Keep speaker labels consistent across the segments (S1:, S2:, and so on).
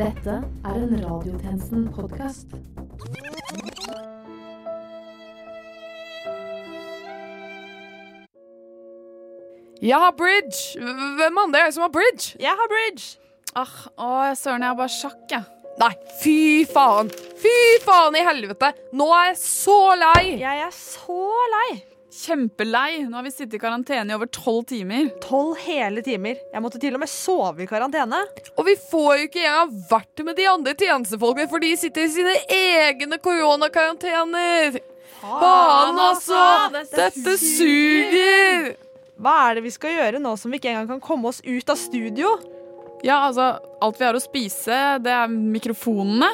S1: Dette er en Radiotjenesten-podkast.
S2: Jeg har bridge! Hvem andre er det som har bridge?
S3: Jeg har bridge!
S4: Ah, å, søren, jeg har bare sjakk, jeg.
S2: Nei, fy faen! Fy faen i helvete! Nå er jeg så lei!
S3: Jeg er så lei.
S4: Kjempelei. Nå har vi sittet i karantene i over tolv timer.
S3: Tolv hele timer. Jeg måtte til og med sove i karantene.
S2: Og vi får jo ikke engang vært med de andre tjenestefolkene, for de sitter i sine egne koronakarantener! Faen, altså! Dette suger!
S3: Hva er det vi skal gjøre nå som vi ikke engang kan komme oss ut av studio?
S4: Ja, altså, alt vi har å spise, det er mikrofonene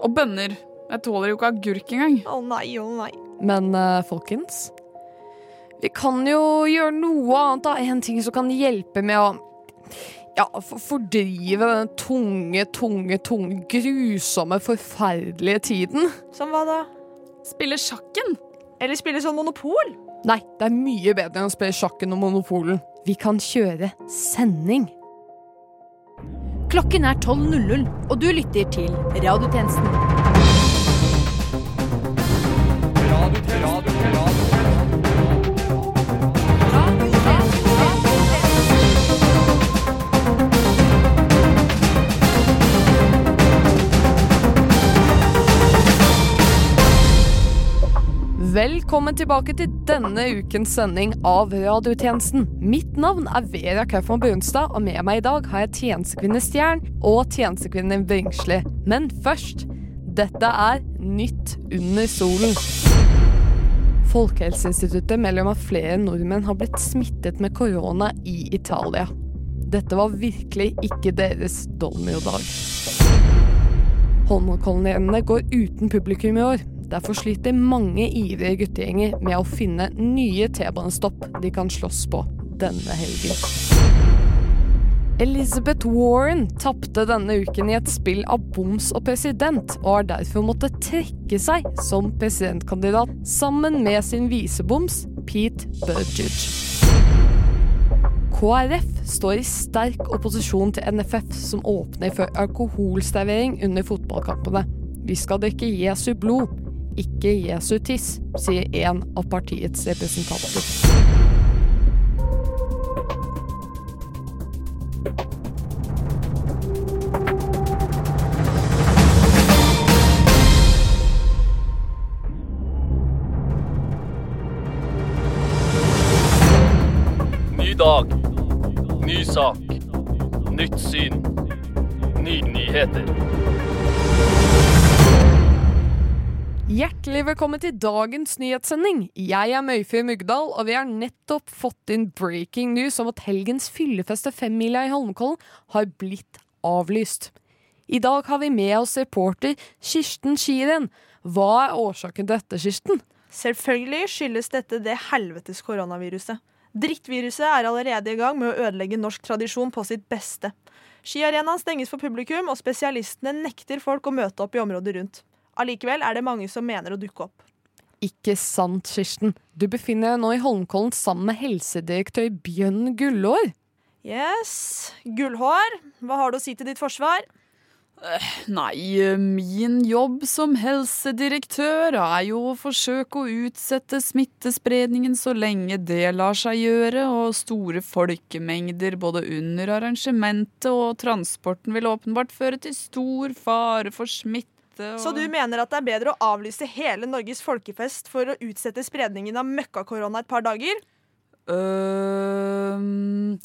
S4: og bønner. Jeg tåler jo ikke agurk engang.
S3: Å nei, å nei.
S2: Men uh, folkens, vi kan jo gjøre noe annet da. En ting som kan hjelpe med å ja, for fordrive den tunge, tunge, tunge, grusomme, forferdelige tiden.
S3: Som hva da?
S4: Spille sjakken.
S3: Eller spille sånn monopol?
S2: Nei, det er mye bedre enn å spille sjakken og Monopolen. Vi kan kjøre sending.
S1: Klokken er 12.00, og du lytter til Radiotjenesten.
S2: Velkommen tilbake til denne ukens sending av Radiotjenesten. Mitt navn er Vera Kaufmann Brunstad, og med meg i dag har jeg tjenestekvinne Stjern og tjenestekvinne Bringsli. Men først, dette er Nytt under solen. Folkehelseinstituttet melder om at flere nordmenn har blitt smittet med korona i Italia. Dette var virkelig ikke deres dolmiodag. Holmenkollene går uten publikum i år. Derfor sliter mange ivrige guttegjenger med å finne nye T-banestopp de kan slåss på denne helgen. Elizabeth Warren tapte denne uken i et spill av boms og president, og har derfor måttet trekke seg som presidentkandidat sammen med sin viseboms Pete Buttigieg. KrF står i sterk opposisjon til NFF, som åpner for alkoholservering under fotballkampene. Vi skal drikke Jesu blod, ikke Jesu tiss, sier en av partiets representanter.
S5: Ny dag. Ny sak. Nytt syn. Nye nyheter.
S2: Hjertelig velkommen til dagens nyhetssending. Jeg er Møyfjord Mugdal, og vi har nettopp fått inn breaking news om at helgens fyllefeste femmila i Holmenkollen har blitt avlyst. I dag har vi med oss reporter Kirsten Skiren. Hva er årsaken til dette, Kirsten?
S3: Selvfølgelig skyldes dette det helvetes koronaviruset. Drittviruset er allerede i gang med å ødelegge norsk tradisjon på sitt beste. Skiarenaen stenges for publikum, og spesialistene nekter folk å møte opp i området rundt. Allikevel er det mange som mener å dukke opp.
S2: Ikke sant, Kirsten. Du befinner deg nå i Holmenkollen sammen med helsedirektør Bjørn Gullår.
S3: Yes, gullhår, hva har du å si til ditt forsvar?
S4: Nei, min jobb som helsedirektør er jo å forsøke å utsette smittespredningen så lenge det lar seg gjøre, og store folkemengder både under arrangementet og transporten vil åpenbart føre til stor fare for smitte. Og...
S3: Så du mener at det er bedre å avlyse hele Norges folkefest for å utsette spredningen av møkkakorona et par dager?
S4: Øhm,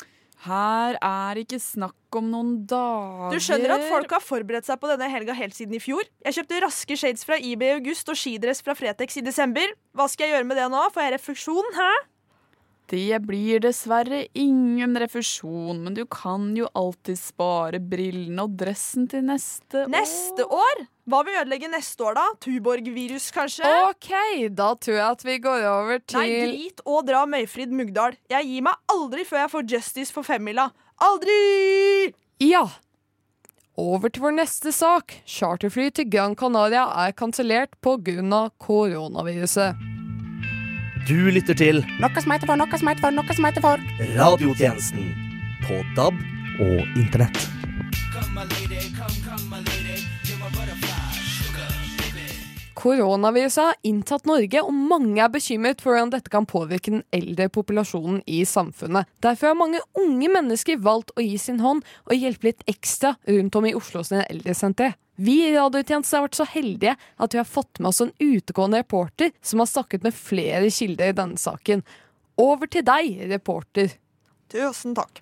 S4: her er ikke snakk om noen dager
S3: Du skjønner at folk har forberedt seg på denne helga helt siden i fjor? Jeg kjøpte raske shades fra IB i august og skidress fra Fretex i desember. Hva skal jeg gjøre med det nå? Får jeg refusjon? Hæ?
S4: Det blir dessverre ingen refusjon, men du kan jo alltid spare brillene og dressen til neste år.
S3: Neste år? Hva vil ødelegge neste år, da? Tuborg-virus, kanskje?
S2: Ok, da tror jeg at vi går over til
S3: Nei, drit og dra Møyfrid Mugdal. Jeg gir meg aldri før jeg får justice for femmila. Aldri!
S2: Ja. Over til vår neste sak. Charterfly til Gran Canaria er kansellert pga. koronaviruset.
S6: Du lytter til
S7: Noe som heter for, noe som heter for, noe som heter for.
S6: Radiotjenesten på DAB og internett.
S2: Koronaviruset har inntatt Norge, og mange er bekymret for hvordan dette kan påvirke den eldre populasjonen i samfunnet. Derfor har mange unge mennesker valgt å gi sin hånd og hjelpe litt ekstra rundt om i Oslo sine eldresentre. Vi i Radiotjenesten har vært så heldige at vi har fått med oss en utegående reporter som har snakket med flere kilder i denne saken. Over til deg, reporter.
S3: Tusen takk.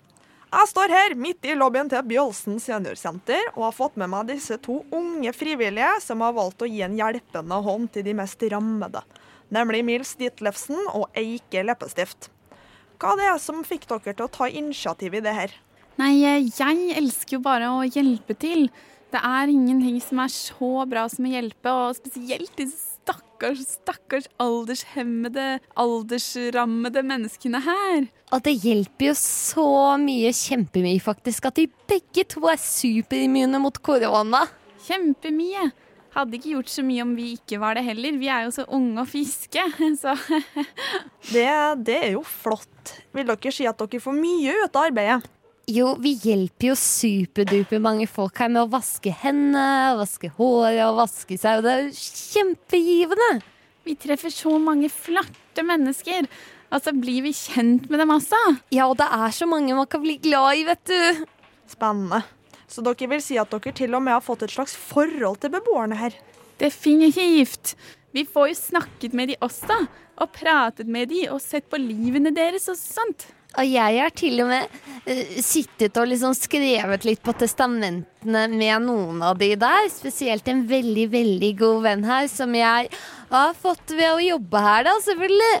S3: Jeg står her midt i lobbyen til Bjølsen seniorsenter og har fått med meg disse to unge frivillige som har valgt å gi en hjelpende hånd til de mest rammede, nemlig Mils Ditlevsen og Eike Leppestift. Hva er det som fikk dere til å ta initiativ i det her?
S4: Nei, jeg elsker jo bare å hjelpe til. Det er ingenting som er så bra som å hjelpe, og spesielt disse stakkars, stakkars aldershemmede, aldersrammede menneskene her.
S7: Og det hjelper jo så mye, kjempemye faktisk, at de begge to er superimmune mot korona.
S4: Kjempemye. Hadde ikke gjort så mye om vi ikke var det heller. Vi er jo så unge og friske, så
S3: Det, det er jo flott. Vil dere si at dere får mye ut av arbeidet?
S7: Jo, vi hjelper jo superduper mange folk her med å vaske hendene, vaske håret og vaske seg, og det er jo kjempegivende.
S4: Vi treffer så mange flotte mennesker. Altså, blir vi kjent med dem også?
S7: Ja, og det er så mange man kan bli glad i, vet du.
S3: Spennende. Så dere vil si at dere til og med har fått et slags forhold til beboerne her?
S4: Definitivt. Vi får jo snakket med de også, og pratet med de og sett på livene deres og sånt.
S7: Og jeg har til og med uh, sittet og liksom skrevet litt på testamentene med noen av de der. Spesielt en veldig, veldig god venn her, som jeg har fått ved å jobbe her, da, selvfølgelig.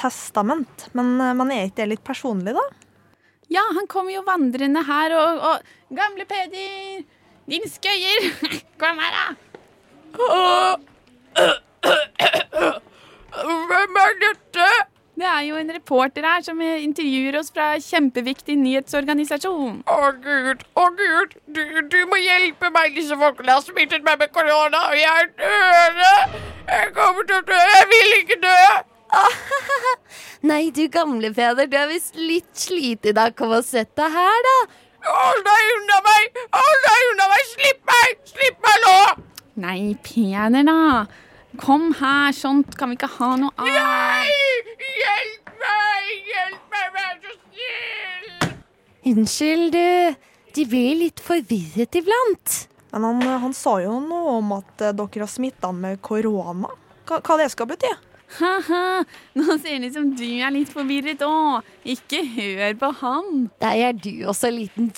S3: Testament? Men, man er ikke det litt personlig, da?
S4: Ja, han kommer jo vandrende her og, og Gamle Peder! Din skøyer! Kom her, da!
S8: Hvem er dette?
S4: Det er jo en reporter her som intervjuer oss fra kjempeviktig nyhetsorganisasjon.
S8: Å gud, å gud, du, du må hjelpe meg. Disse folkene har smittet meg med korona, og jeg er døende. Jeg kommer til å dø. Jeg vil ikke dø.
S7: Nei, du gamle Peder, du er visst litt sliten i dag. Kom og sett deg her, da.
S8: Hold deg unna meg! Hold deg unna meg! Slipp meg! Slipp meg nå!
S4: Nei, Peder, da. Kom her, sånt kan vi ikke ha noe av.
S8: Nei! Hjelp meg! Hjelp meg, vær så snill!
S7: Unnskyld, du. De blir litt forvirret iblant.
S3: Men han, han sa jo noe om at eh, dere har smitta med korona. Hva, hva det skal bety?
S4: Ha-ha, nå ser det ut som du er litt forvirret òg. Ikke hør på han.
S7: Der er du også liten liten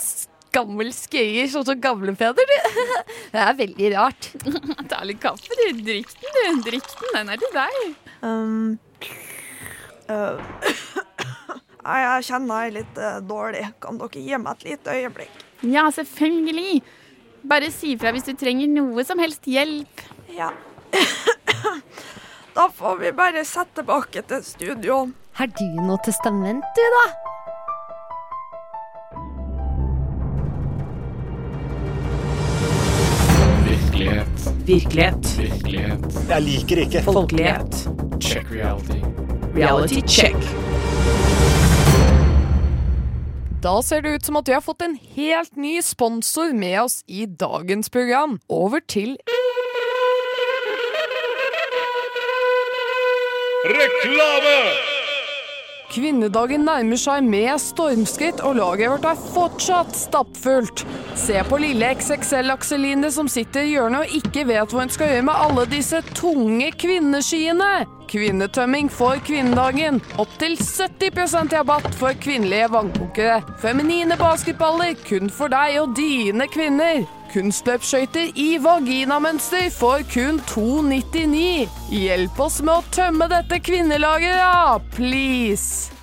S7: gammel skøyer, sånn som gamlefeder. du. Det er veldig rart.
S4: Ta litt kaffe, du. Drikk den, du. Drikk den. Den er til deg.
S3: Um, uh, jeg kjenner jeg er litt uh, dårlig. Kan dere gi meg et lite øyeblikk?
S4: Ja, selvfølgelig. Bare si fra hvis du trenger noe som helst hjelp.
S3: Ja. da får vi bare sette tilbake til studio.
S7: Har du noe testament, du, da?
S9: Virkelighet.
S10: Virkelighet.
S6: Jeg liker ikke.
S10: Folkelighet.
S9: Check reality.
S10: Reality check.
S2: Da ser det ut som at vi har fått en helt ny sponsor med oss i dagens program. Over til
S5: Reklame!
S2: Kvinnedagen nærmer seg med stormskritt, og laget vårt er fortsatt stappfullt. Se på lille XXL-Akseline som sitter i hjørnet og ikke vet hva hun skal gjøre med alle disse tunge kvinneskiene. Kvinnetømming for kvinnedagen. Opptil 70% rabatt for kvinnelige vannpukkere. Feminine basketballer kun for deg og dine kvinner. Kunstløpsskøyter i vaginamønster for kun 299. Hjelp oss med å tømme dette kvinnelageret! Please!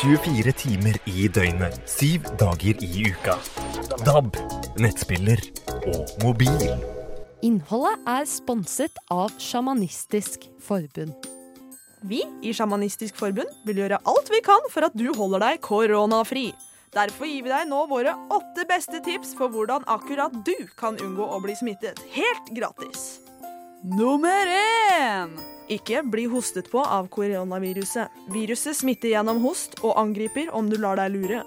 S6: 24 timer i døgnet, syv dager i uka. DAB, nettspiller og mobil.
S2: Innholdet er sponset av Sjamanistisk forbund.
S3: Vi i Sjamanistisk forbund vil gjøre alt vi kan for at du holder deg koronafri. Derfor gir vi deg nå våre åtte beste tips for hvordan akkurat du kan unngå å bli smittet. Helt gratis.
S4: Nummer én!
S3: Ikke bli hostet på av koronaviruset. Viruset smitter gjennom host og angriper om du lar deg lure.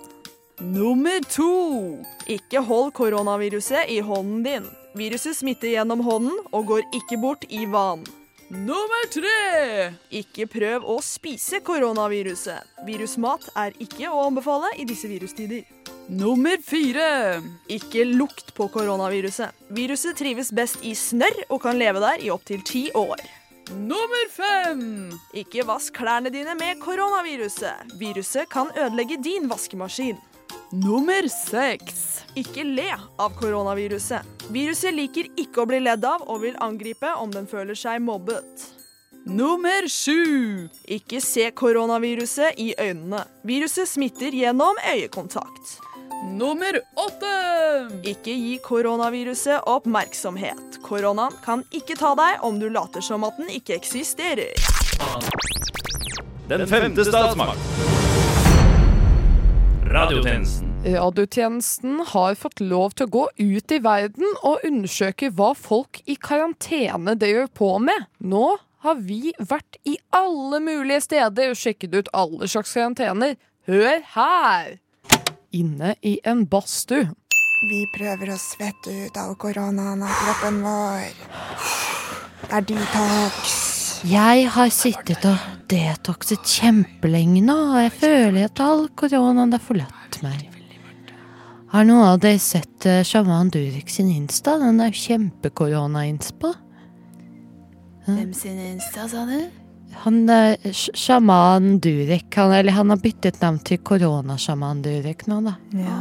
S4: Nummer to!
S3: Ikke hold koronaviruset i hånden din. Viruset smitter gjennom hånden og går ikke bort i vann.
S4: Nummer tre!
S3: Ikke prøv å spise koronaviruset. Virusmat er ikke å anbefale i disse virustider.
S4: Nummer fire!
S3: Ikke lukt på koronaviruset. Viruset trives best i snørr og kan leve der i opptil ti år.
S4: Nummer fem!
S3: Ikke vask klærne dine med koronaviruset. Viruset kan ødelegge din vaskemaskin.
S4: Nummer seks.
S3: Ikke le av koronaviruset. Viruset liker ikke å bli ledd av og vil angripe om den føler seg mobbet.
S4: Nummer sju.
S3: Ikke se koronaviruset i øynene. Viruset smitter gjennom øyekontakt.
S4: Nummer åtte.
S3: Ikke gi koronaviruset oppmerksomhet. Koronaen kan ikke ta deg om du later som at den ikke eksisterer.
S5: Den femte statsmakt. Radiotjenesten.
S2: Radiotjenesten har fått lov til å gå ut i verden og undersøke hva folk i karantene driver på med. Nå har vi vært i alle mulige steder og sjekket ut alle slags karantener. Hør her! Inne i en badstue.
S11: Vi prøver å svette ut all koronaen av kroppen vår. Det er detox.
S7: Jeg har sittet og detoxet kjempelenge nå, og jeg føler at all koronaen har forlatt meg. Har noen av dere sett Shaman sjaman Durek sin Insta? Den er kjempekorona-inspo.
S4: Hvem sin Insta, sa du?
S7: Han sj- sjaman Durek. Han, eller han har byttet navn til koronasjaman Durek nå, da.
S11: Ja.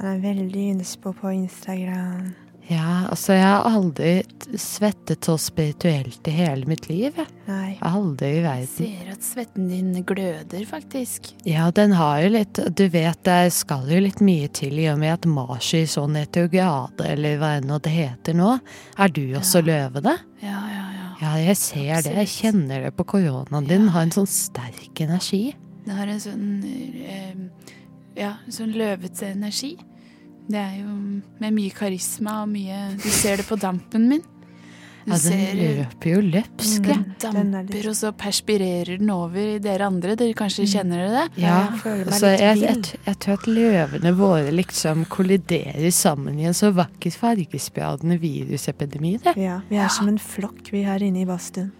S11: Han er veldig innspo på Instagram.
S7: Ja, altså, jeg har aldri svettet så spirituelt i hele mitt liv, jeg.
S11: Nei.
S7: Aldri i verden.
S4: Ser at svetten din gløder, faktisk.
S7: Ja, den har jo litt Du vet, det skal jo litt mye til i og med at Mars i sånn retrograde, eller hva enn det heter nå. Er du også?
S4: Ja, ja, ja.
S7: Ja, jeg ser det. Jeg kjenner det på koronaen din. Har en sånn sterk energi.
S4: Den har en sånn Ja, Ja, sånn løvete energi. Det er jo med mye karisma og mye Du ser det på dampen min. Du
S7: Ja, den
S4: ser
S7: løper jo løpsk.
S4: Den damper, og så perspirerer den over i dere andre. Dere kanskje kjenner dere det?
S7: Ja,
S11: jeg
S7: så
S11: litt
S7: jeg, jeg, jeg tror at løvene våre liksom kolliderer sammen i en så vakkert fargespjadende virusepidemi. Det.
S11: Ja, vi er som en flokk vi her inne i badstuen.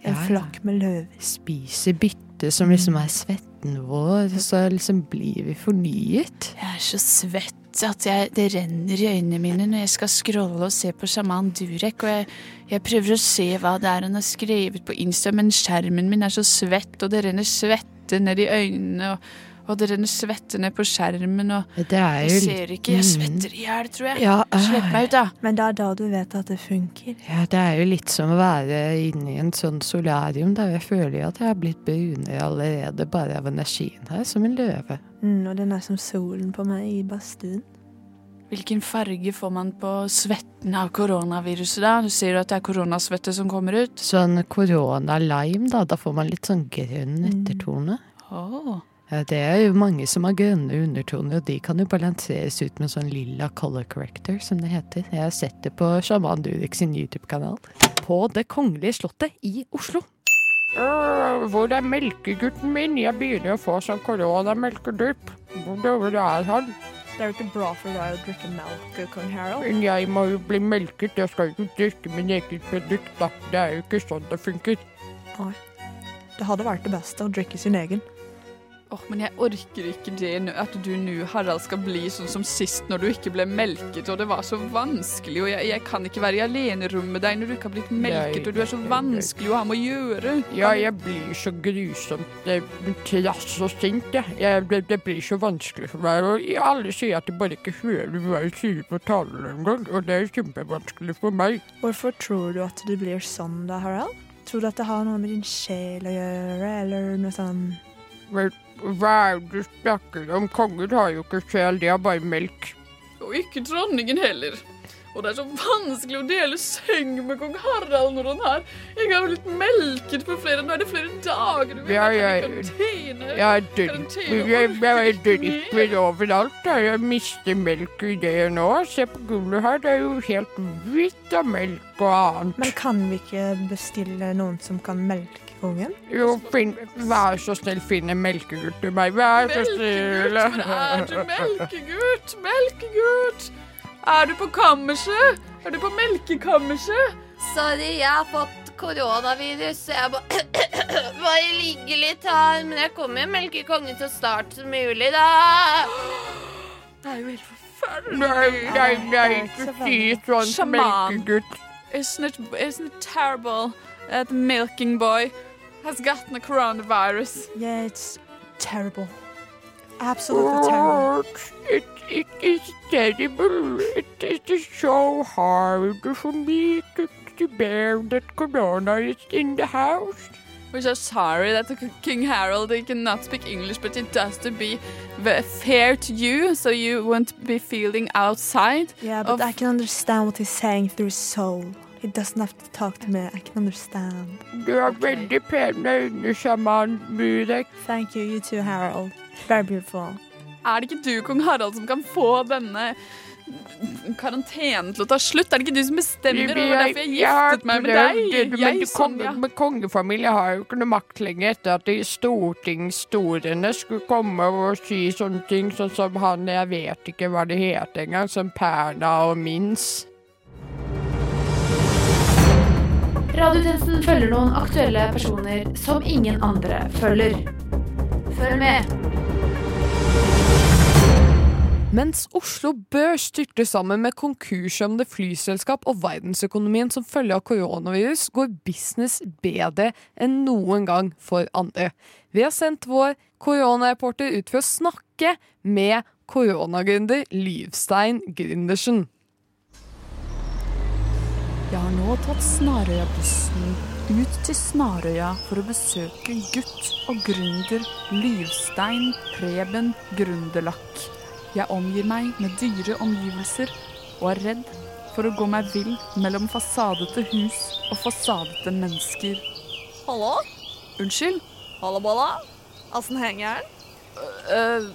S11: En
S7: ja.
S11: flokk med løver.
S7: Spiser bytte som liksom er svetten vår, så liksom blir vi fornyet.
S4: Jeg er så svett at jeg, det renner i øynene mine når jeg skal scrolle og se på sjaman Durek. Og jeg, jeg prøver å se hva det er han har skrevet på Insta, men skjermen min er så svett, og det renner svette ned i øynene. Og, og det renner svette ned på skjermen, og
S7: Det er jo
S4: jeg ser ikke. Jeg
S7: Mm.
S4: svetter i hjel, tror jeg.
S7: Ja,
S4: Slipp meg ut, da.
S11: Men det er da du vet at det funker.
S7: Ja, det er jo litt som å være inne i en sånn solarium der jeg føler jo at jeg har blitt brunere allerede bare av energien her, som en løve.
S11: Mm, og den er som solen på meg i badstuen.
S4: Hvilken farge får man på svetten av koronaviruset, da? Du sier at det er koronasvette som kommer ut.
S7: Sånn korona-lime, da. Da får man litt sånn grønn ettertone.
S4: Åh.
S7: Ja, det er jo mange som har grønne undertoner, og de kan jo balanseres ut med sånn lilla color corrector, som det heter. Jeg har sett det på Sjaman Durek sin YouTube-kanal. På Det kongelige slottet i Oslo.
S8: Uh, hvor er melkegutten min? Jeg begynner å få sånn koronamelkedupp. Hvor hvor er han?
S3: Det er jo ikke bra for deg å drikke melk, kong Harald.
S8: Men jeg må jo bli melket. Jeg skal jo ikke drikke min eget produkt, da. Det er jo ikke sånn det funker.
S3: Nei. Det hadde vært det beste å drikke sin egen.
S4: Åh, men jeg orker ikke det at du nå, Harald, skal bli sånn som sist når du ikke ble melket, og det var så vanskelig, og jeg, jeg kan ikke være i alenerom med deg når du ikke har blitt melket, og du er så vanskelig å ha med å gjøre.
S8: Ja, jeg blir så grusomt eh, trass og sint, jeg. jeg det, det blir så vanskelig for meg. Og alle sier at de bare ikke hører hva jeg sier på talen engang, og det er kjempevanskelig for meg.
S3: Hvorfor tror du at du blir sånn da, Harald? Tror du at det har noe med din sjel å gjøre, eller noe sånn
S8: Men hva er det du snakker om? Kongen har jo ikke sjel, de har bare melk.
S4: Og ikke dronningen heller. Og det er så vanskelig å dele seng med kong Harald når han er. Jeg har blitt melket for flere Nå er det flere dager
S8: vi
S4: har
S8: vært
S4: i karantene.
S8: Jeg er er overalt. Jeg mister melk i det nå. Se på gulvet her, det er jo helt hvitt av melk og annet.
S11: Men kan vi ikke bestille noen som kan melke kongen?
S8: Jo, finn, vær så snill, finn en melkegutt til meg. Vær så snill.
S4: Melkegutt, Men er du? Melkegutt, melkegutt! Er du på kammerset? Er du på melkekammerset?
S7: Sorry, jeg har fått koronavirus, så jeg må bare ligge litt her. Men jeg kommer melkekongen så snart som mulig, da.
S4: Det er jo helt forferdelig.
S8: Nei, nei, nei, ikke si sånn melkegutt.
S4: Isn't it, isn't it terrible that the milking boy has gotten a coronavirus?
S11: Yeah, it's terrible. Absolutely terrible.
S8: It, it is terrible. It, it is so hard for me to, to bear that corona is in the house.
S4: We're so sorry that King Harold he cannot speak English, but it does to be fair to you, so you won't be feeling outside.
S11: Yeah, but I can understand what he's saying through his soul. He doesn't have to talk to me. I can understand.
S8: Du har veldig pene øyne, sjaman Burek.
S11: Thank you, you too, Harold. Very beautiful.
S4: Er det ikke du, kong Harald, som kan få denne karantenen til å ta slutt? Er det ikke du som bestemmer? Det derfor jeg giftet meg med deg.
S8: Men konge, men kongefamilie har jo ikke noe makt lenger etter at de stortingsstorene skulle komme og si sånne ting, sånn som han Jeg vet ikke hva det heter engang, som Perna og Mins.
S1: Radiotjenesten følger noen aktuelle personer som ingen andre følger. Følg med.
S2: Mens Oslo Børs styrter sammen med konkursramede flyselskap og verdensøkonomien som følge av koronavirus, går business bedre enn noen gang for andre. Vi har sendt vår koronareporter ut for å snakke med koronagründer Livstein Gründersen.
S4: Jeg har nå tatt Snarøya-bussen ut til Snarøya for å besøke gutt og gründer Livstein Preben Grunderlach. Jeg omgir meg med dyre omgivelser og er redd for å gå meg vill mellom fasadete hus og fasadete mennesker.
S3: Hallo?
S4: Unnskyld?
S3: Hallo, bolla? Åssen henger den?
S4: Uh,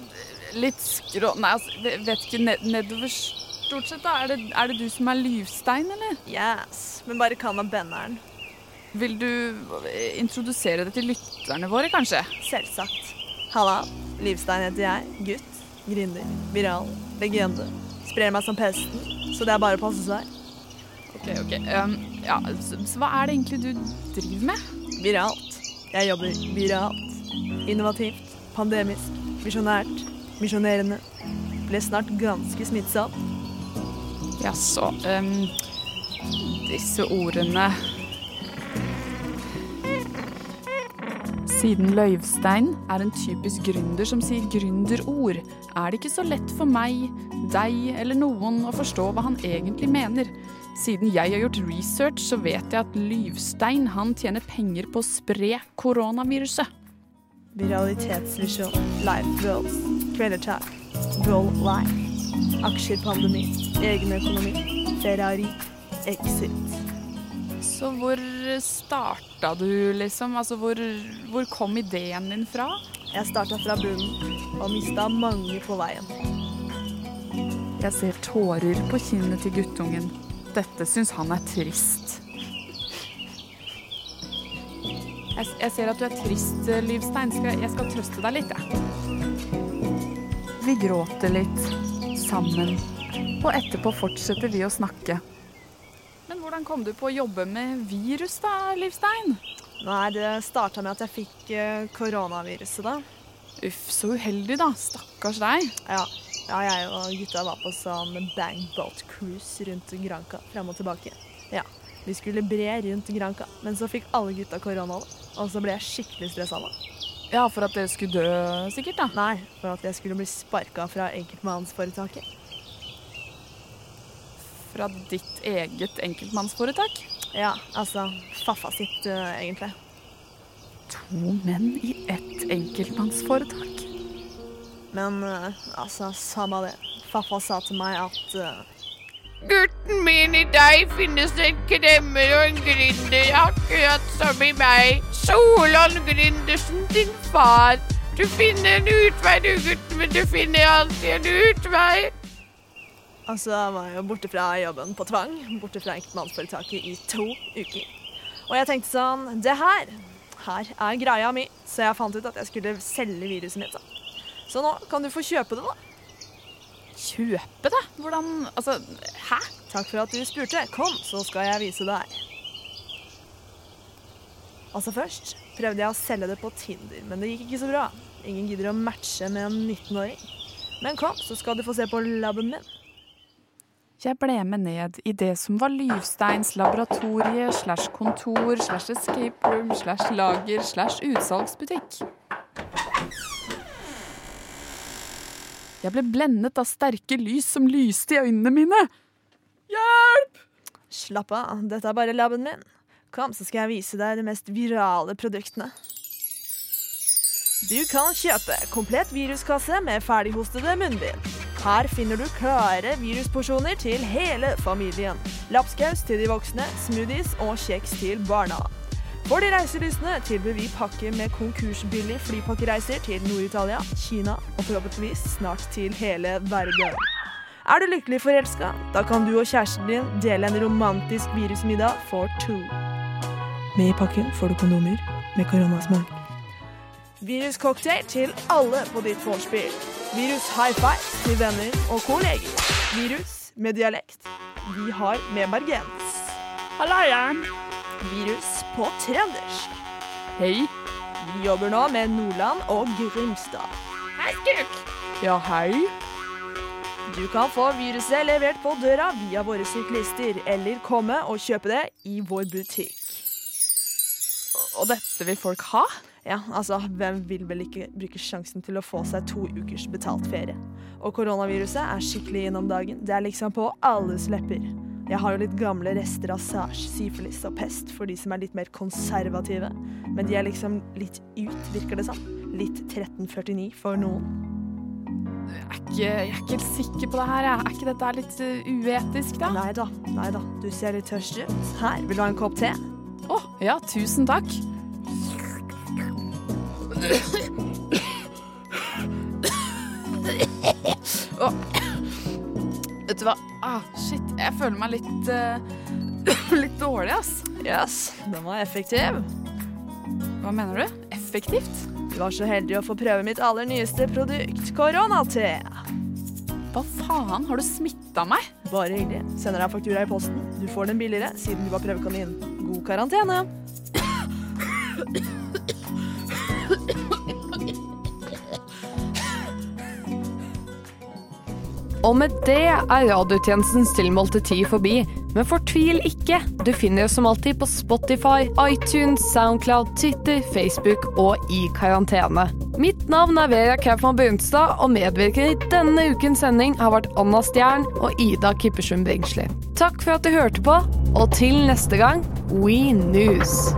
S4: litt skrå... Nei, altså, vet ikke. Ned nedover stort sett, da. Er det, er det du som er Livstein, eller?
S3: Yes, men bare kall meg Benneren.
S4: Vil du eh, introdusere det til lytterne våre, kanskje?
S3: Selvsagt. Halla, Livstein heter jeg. Gutt, gründer, viral, legende. Sprer meg som pesten, så det er bare å passe seg.
S4: Ok, ok. Um, ja, så, så hva er det egentlig du driver med?
S3: Viralt. Jeg jobber viralt. Innovativt, pandemisk, Misjonært. misjonerende. Ble snart ganske smittsom.
S4: Jaså um, Disse ordene Siden Løyvstein er en typisk gründer som sier gründerord, er det ikke så lett for meg, deg eller noen å forstå hva han egentlig mener. Siden jeg har gjort research, så vet jeg at Lyvstein han tjener penger på å spre koronaviruset.
S3: Viralitetsvisjon, life goals, kvelertak, roll life. Aksjer-pandemi, egen økonomi, Ferrari, exit.
S4: Så hvor starta du, liksom? Altså, hvor, hvor kom ideen din fra?
S3: Jeg starta fra bunnen og mista mange på veien.
S4: Jeg ser tårer på kinnet til guttungen. Dette syns han er trist. Jeg, jeg ser at du er trist, Livstein. Skal, jeg skal trøste deg litt, jeg. Vi gråter litt sammen, og etterpå fortsetter vi å snakke. Men hvordan kom du på å jobbe med virus, da, Livstein?
S3: Nei, det starta med at jeg fikk eh, koronaviruset, da.
S4: Uff, så uheldig, da. Stakkars deg.
S3: Ja. ja, jeg og gutta var på sånn bang boat cruise rundt Granca fram og tilbake. Ja, Vi skulle bre rundt Granca, men så fikk alle gutta korona. Og så ble jeg skikkelig stressa da.
S4: Ja, for at dere skulle dø, sikkert, da.
S3: Nei, for at jeg skulle bli sparka fra enkeltmannsforetaket.
S4: Fra ditt eget enkeltmannsforetak?
S3: Ja, altså Faffa sitt, uh, egentlig.
S4: To menn i ett enkeltmannsforetak?
S3: Men uh, altså, samme det. Faffa sa til meg at uh,
S8: Gutten min, i deg finnes det en kremmer og en gründer, akkurat som i meg. Solon Gründersen, din far. Du finner en utvei, du gutten, men du finner alltid en utvei.
S3: Altså, jeg var jo borte fra jobben på tvang, borte fra enkeltmannsforetaket i to uker. Og jeg tenkte sånn Det her, her er greia mi. Så jeg fant ut at jeg skulle selge viruset mitt. da. Så nå kan du få kjøpe det, da.
S4: Kjøpe det? Hvordan Altså, hæ?
S3: Takk for at du spurte. Kom, så skal jeg vise deg. Altså Først prøvde jeg å selge det på Tinder, men det gikk ikke så bra. Ingen gidder å matche med en 19-åring. Men kom, så skal du få se på laben min.
S4: Jeg ble med ned i det som var Lyvsteins laboratorie slash kontor slash escape room slash lager slash utsalgsbutikk. Jeg ble blendet av sterke lys som lyste i øynene mine. Hjelp!
S3: Slapp av, dette er bare laben min. Kom, så skal jeg vise deg de mest virale produktene. Du kan kjøpe komplett viruskasse med ferdighostede munnbind. Her finner du klare virusporsjoner til hele familien. Lapskaus til de voksne, smoothies og kjeks til barna. For de reiselystne tilbyr vi pakke med konkursbillig flypakkereiser til Nord-Italia, Kina og forhåpentligvis snart til hele verden. Er du lykkelig forelska? Da kan du og kjæresten din dele en romantisk virusmiddag for to. Med i pakken får du kondomer med koronasmak. Viruscocktail til alle på ditt vorspiel. Virus high five til venner og kolleger. Virus med dialekt. Vi har med bergens. Hallaien! Virus på trøndersk.
S4: Hei.
S3: Vi jobber nå med Nordland og Grimstad.
S8: Hei, skurk.
S4: Ja, hei.
S3: Du kan få viruset levert på døra via våre syklister, eller komme og kjøpe det i vår butikk.
S4: Og dette vil folk ha?
S3: Ja, altså, hvem vil vel ikke bruke sjansen til å få seg to ukers betalt ferie? Og koronaviruset er skikkelig inn om dagen. Det er liksom på alles lepper. Jeg har jo litt gamle rester av sars, syfilis og pest for de som er litt mer konservative. Men de er liksom litt ut, virker det som. Litt 1349 for noen.
S4: Jeg er ikke, jeg er ikke helt sikker på det her. Er ikke dette litt uh, uetisk, da?
S3: Nei da, nei da. Du ser litt tørst ut. Her, vil du ha en kopp te?
S4: Å, ja, tusen takk. Å, Vet du hva? Ah, shit, jeg føler meg litt uh, Litt dårlig, ass.
S3: Yes, den var effektiv.
S4: Hva mener du? Effektivt?
S3: Du var så heldig å få prøve mitt aller nyeste produkt, koronate.
S4: Hva faen? Har du smitta meg?
S3: Bare hyggelig. Sender deg faktura i posten. Du får den billigere siden du var prøvekanin. God karantene.
S2: Og med det er radiotjenestens tilmålte tid forbi. Men fortvil ikke, du finner oss som alltid på Spotify, iTunes, Soundcloud, Twitter, Facebook og i karantene. Mitt navn er Vera Kaufmann Brunstad, og medvirker i denne ukens sending har vært Anna Stjern og Ida Kippersund Bringsli. Takk for at du hørte på, og til neste gang, We News!